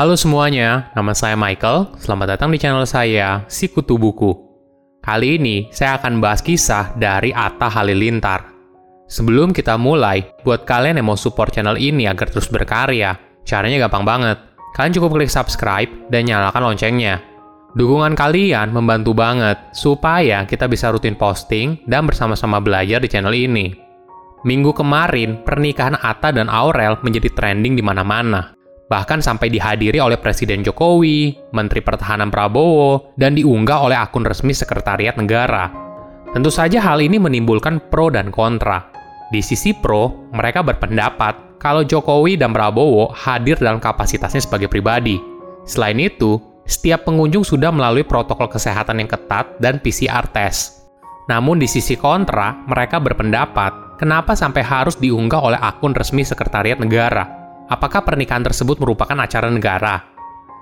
Halo semuanya, nama saya Michael. Selamat datang di channel saya, Sikutu Buku. Kali ini saya akan bahas kisah dari Atta Halilintar. Sebelum kita mulai, buat kalian yang mau support channel ini agar terus berkarya, caranya gampang banget. Kalian cukup klik subscribe dan nyalakan loncengnya. Dukungan kalian membantu banget supaya kita bisa rutin posting dan bersama-sama belajar di channel ini. Minggu kemarin, pernikahan Atta dan Aurel menjadi trending di mana-mana bahkan sampai dihadiri oleh Presiden Jokowi, Menteri Pertahanan Prabowo, dan diunggah oleh akun resmi Sekretariat Negara. Tentu saja hal ini menimbulkan pro dan kontra. Di sisi pro, mereka berpendapat kalau Jokowi dan Prabowo hadir dalam kapasitasnya sebagai pribadi. Selain itu, setiap pengunjung sudah melalui protokol kesehatan yang ketat dan PCR test. Namun di sisi kontra, mereka berpendapat kenapa sampai harus diunggah oleh akun resmi Sekretariat Negara apakah pernikahan tersebut merupakan acara negara.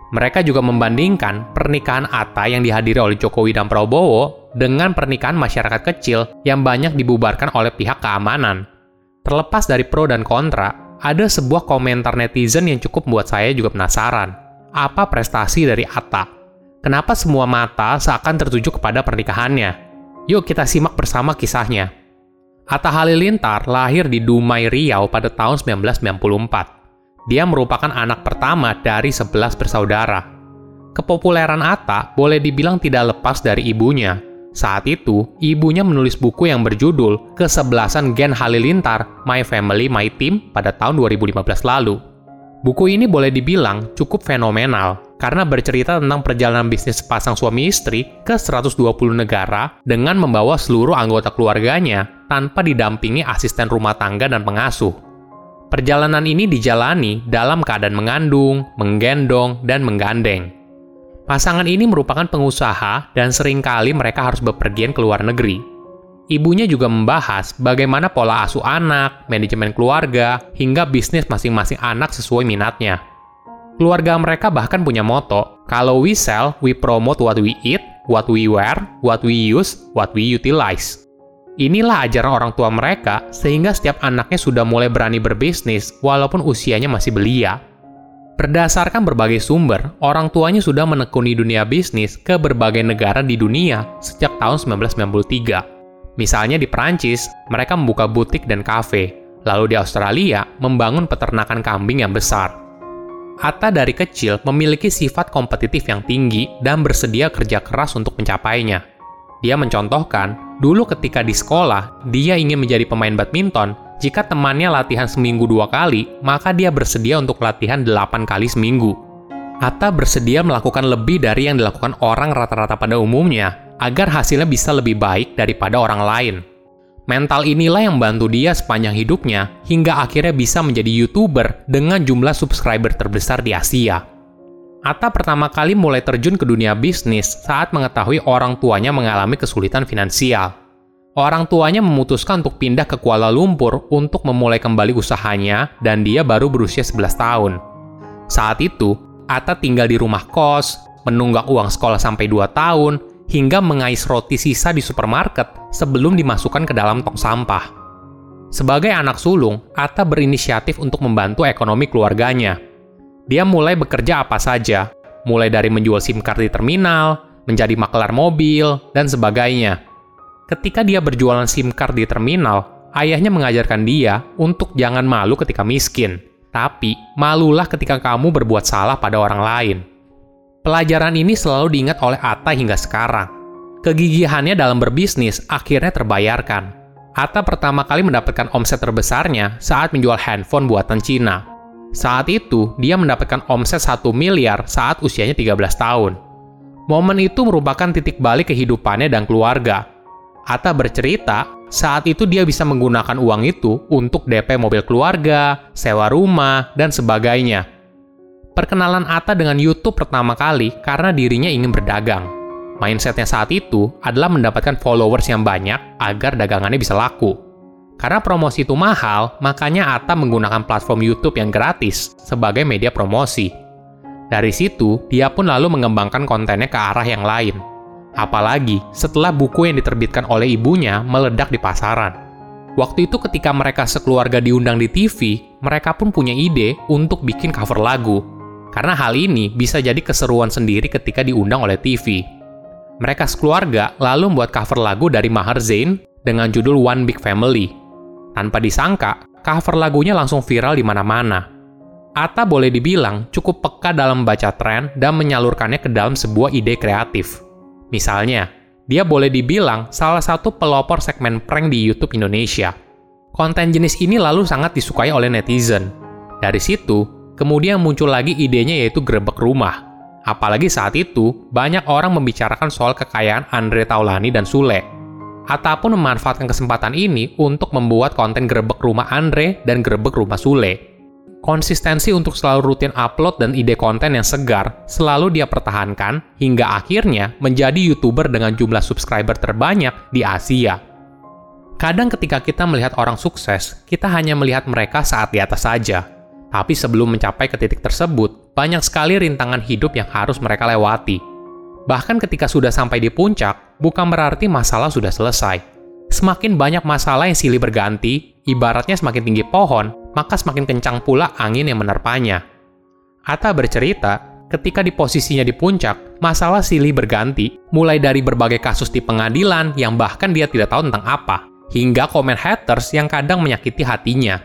Mereka juga membandingkan pernikahan Atta yang dihadiri oleh Jokowi dan Prabowo dengan pernikahan masyarakat kecil yang banyak dibubarkan oleh pihak keamanan. Terlepas dari pro dan kontra, ada sebuah komentar netizen yang cukup membuat saya juga penasaran. Apa prestasi dari Atta? Kenapa semua mata seakan tertuju kepada pernikahannya? Yuk kita simak bersama kisahnya. Atta Halilintar lahir di Dumai, Riau pada tahun 1994. Dia merupakan anak pertama dari sebelas bersaudara. Kepopuleran Atta boleh dibilang tidak lepas dari ibunya. Saat itu, ibunya menulis buku yang berjudul Kesebelasan Gen Halilintar, My Family, My Team pada tahun 2015 lalu. Buku ini boleh dibilang cukup fenomenal karena bercerita tentang perjalanan bisnis sepasang suami istri ke 120 negara dengan membawa seluruh anggota keluarganya tanpa didampingi asisten rumah tangga dan pengasuh. Perjalanan ini dijalani dalam keadaan mengandung, menggendong, dan menggandeng. Pasangan ini merupakan pengusaha dan sering kali mereka harus bepergian ke luar negeri. Ibunya juga membahas bagaimana pola asuh anak, manajemen keluarga, hingga bisnis masing-masing anak sesuai minatnya. Keluarga mereka bahkan punya moto, kalau we sell, we promote what we eat, what we wear, what we use, what we utilize. Inilah ajaran orang tua mereka, sehingga setiap anaknya sudah mulai berani berbisnis walaupun usianya masih belia. Berdasarkan berbagai sumber, orang tuanya sudah menekuni dunia bisnis ke berbagai negara di dunia sejak tahun 1993. Misalnya di Perancis, mereka membuka butik dan kafe, lalu di Australia membangun peternakan kambing yang besar. Atta dari kecil memiliki sifat kompetitif yang tinggi dan bersedia kerja keras untuk mencapainya. Dia mencontohkan Dulu ketika di sekolah, dia ingin menjadi pemain badminton. Jika temannya latihan seminggu dua kali, maka dia bersedia untuk latihan delapan kali seminggu. Atta bersedia melakukan lebih dari yang dilakukan orang rata-rata pada umumnya, agar hasilnya bisa lebih baik daripada orang lain. Mental inilah yang membantu dia sepanjang hidupnya, hingga akhirnya bisa menjadi YouTuber dengan jumlah subscriber terbesar di Asia. Atta pertama kali mulai terjun ke dunia bisnis saat mengetahui orang tuanya mengalami kesulitan finansial. Orang tuanya memutuskan untuk pindah ke Kuala Lumpur untuk memulai kembali usahanya dan dia baru berusia 11 tahun. Saat itu, Atta tinggal di rumah kos, menunggak uang sekolah sampai 2 tahun, hingga mengais roti sisa di supermarket sebelum dimasukkan ke dalam tong sampah. Sebagai anak sulung, Atta berinisiatif untuk membantu ekonomi keluarganya – dia mulai bekerja apa saja, mulai dari menjual SIM card di terminal, menjadi maklar mobil, dan sebagainya. Ketika dia berjualan SIM card di terminal, ayahnya mengajarkan dia untuk jangan malu ketika miskin, tapi malulah ketika kamu berbuat salah pada orang lain. Pelajaran ini selalu diingat oleh Atta hingga sekarang. Kegigihannya dalam berbisnis akhirnya terbayarkan. Atta pertama kali mendapatkan omset terbesarnya saat menjual handphone buatan Cina saat itu, dia mendapatkan omset 1 miliar saat usianya 13 tahun. Momen itu merupakan titik balik kehidupannya dan keluarga. Atta bercerita, saat itu dia bisa menggunakan uang itu untuk DP mobil keluarga, sewa rumah, dan sebagainya. Perkenalan Atta dengan YouTube pertama kali karena dirinya ingin berdagang. Mindsetnya saat itu adalah mendapatkan followers yang banyak agar dagangannya bisa laku. Karena promosi itu mahal, makanya Atta menggunakan platform YouTube yang gratis sebagai media promosi. Dari situ, dia pun lalu mengembangkan kontennya ke arah yang lain. Apalagi setelah buku yang diterbitkan oleh ibunya meledak di pasaran. Waktu itu ketika mereka sekeluarga diundang di TV, mereka pun punya ide untuk bikin cover lagu. Karena hal ini bisa jadi keseruan sendiri ketika diundang oleh TV. Mereka sekeluarga lalu membuat cover lagu dari Maher Zain dengan judul One Big Family. Tanpa disangka, cover lagunya langsung viral di mana-mana. Atta boleh dibilang cukup peka dalam membaca tren dan menyalurkannya ke dalam sebuah ide kreatif. Misalnya, dia boleh dibilang salah satu pelopor segmen prank di YouTube Indonesia. Konten jenis ini lalu sangat disukai oleh netizen. Dari situ, kemudian muncul lagi idenya yaitu grebek rumah. Apalagi saat itu, banyak orang membicarakan soal kekayaan Andre Taulani dan Sule. Atta pun memanfaatkan kesempatan ini untuk membuat konten grebek rumah Andre dan grebek rumah Sule konsistensi untuk selalu rutin upload dan ide konten yang segar selalu dia pertahankan hingga akhirnya menjadi YouTuber dengan jumlah subscriber terbanyak di Asia. Kadang ketika kita melihat orang sukses, kita hanya melihat mereka saat di atas saja. Tapi sebelum mencapai ke titik tersebut, banyak sekali rintangan hidup yang harus mereka lewati. Bahkan ketika sudah sampai di puncak, bukan berarti masalah sudah selesai. Semakin banyak masalah yang silih berganti, ibaratnya semakin tinggi pohon, maka semakin kencang pula angin yang menerpanya. Atta bercerita, ketika di posisinya di puncak, masalah silih berganti, mulai dari berbagai kasus di pengadilan yang bahkan dia tidak tahu tentang apa, hingga komen haters yang kadang menyakiti hatinya.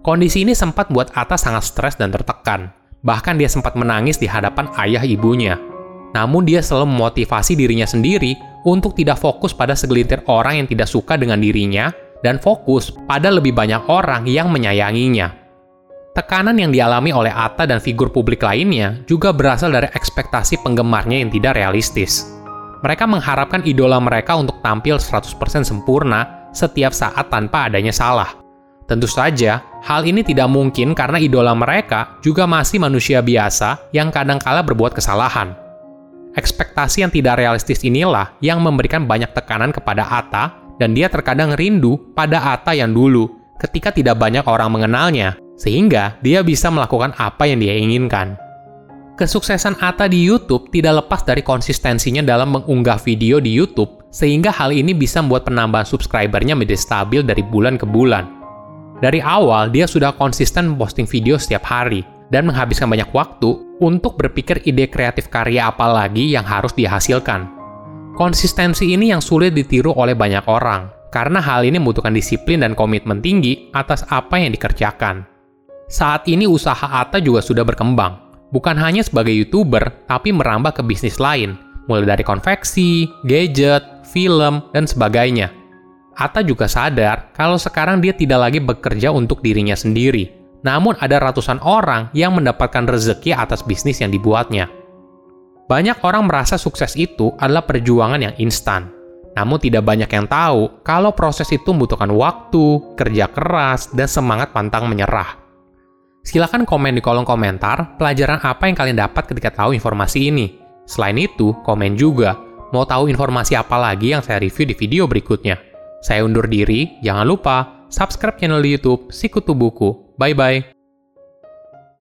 Kondisi ini sempat buat Atta sangat stres dan tertekan. Bahkan dia sempat menangis di hadapan ayah ibunya. Namun dia selalu memotivasi dirinya sendiri untuk tidak fokus pada segelintir orang yang tidak suka dengan dirinya dan fokus pada lebih banyak orang yang menyayanginya. Tekanan yang dialami oleh Atta dan figur publik lainnya juga berasal dari ekspektasi penggemarnya yang tidak realistis. Mereka mengharapkan idola mereka untuk tampil 100% sempurna setiap saat tanpa adanya salah. Tentu saja, hal ini tidak mungkin karena idola mereka juga masih manusia biasa yang kadangkala berbuat kesalahan. Ekspektasi yang tidak realistis inilah yang memberikan banyak tekanan kepada Atta dan dia terkadang rindu pada Atta yang dulu ketika tidak banyak orang mengenalnya, sehingga dia bisa melakukan apa yang dia inginkan. Kesuksesan Atta di YouTube tidak lepas dari konsistensinya dalam mengunggah video di YouTube, sehingga hal ini bisa membuat penambahan subscribernya menjadi stabil dari bulan ke bulan. Dari awal, dia sudah konsisten memposting video setiap hari, dan menghabiskan banyak waktu untuk berpikir ide kreatif karya apa lagi yang harus dihasilkan. Konsistensi ini yang sulit ditiru oleh banyak orang, karena hal ini membutuhkan disiplin dan komitmen tinggi atas apa yang dikerjakan. Saat ini usaha Atta juga sudah berkembang, bukan hanya sebagai YouTuber, tapi merambah ke bisnis lain, mulai dari konveksi, gadget, film, dan sebagainya. Atta juga sadar kalau sekarang dia tidak lagi bekerja untuk dirinya sendiri, namun ada ratusan orang yang mendapatkan rezeki atas bisnis yang dibuatnya. Banyak orang merasa sukses itu adalah perjuangan yang instan. Namun tidak banyak yang tahu kalau proses itu membutuhkan waktu, kerja keras, dan semangat pantang menyerah. Silahkan komen di kolom komentar pelajaran apa yang kalian dapat ketika tahu informasi ini. Selain itu, komen juga mau tahu informasi apa lagi yang saya review di video berikutnya. Saya undur diri, jangan lupa subscribe channel di YouTube Sikutu Buku. Bye bye.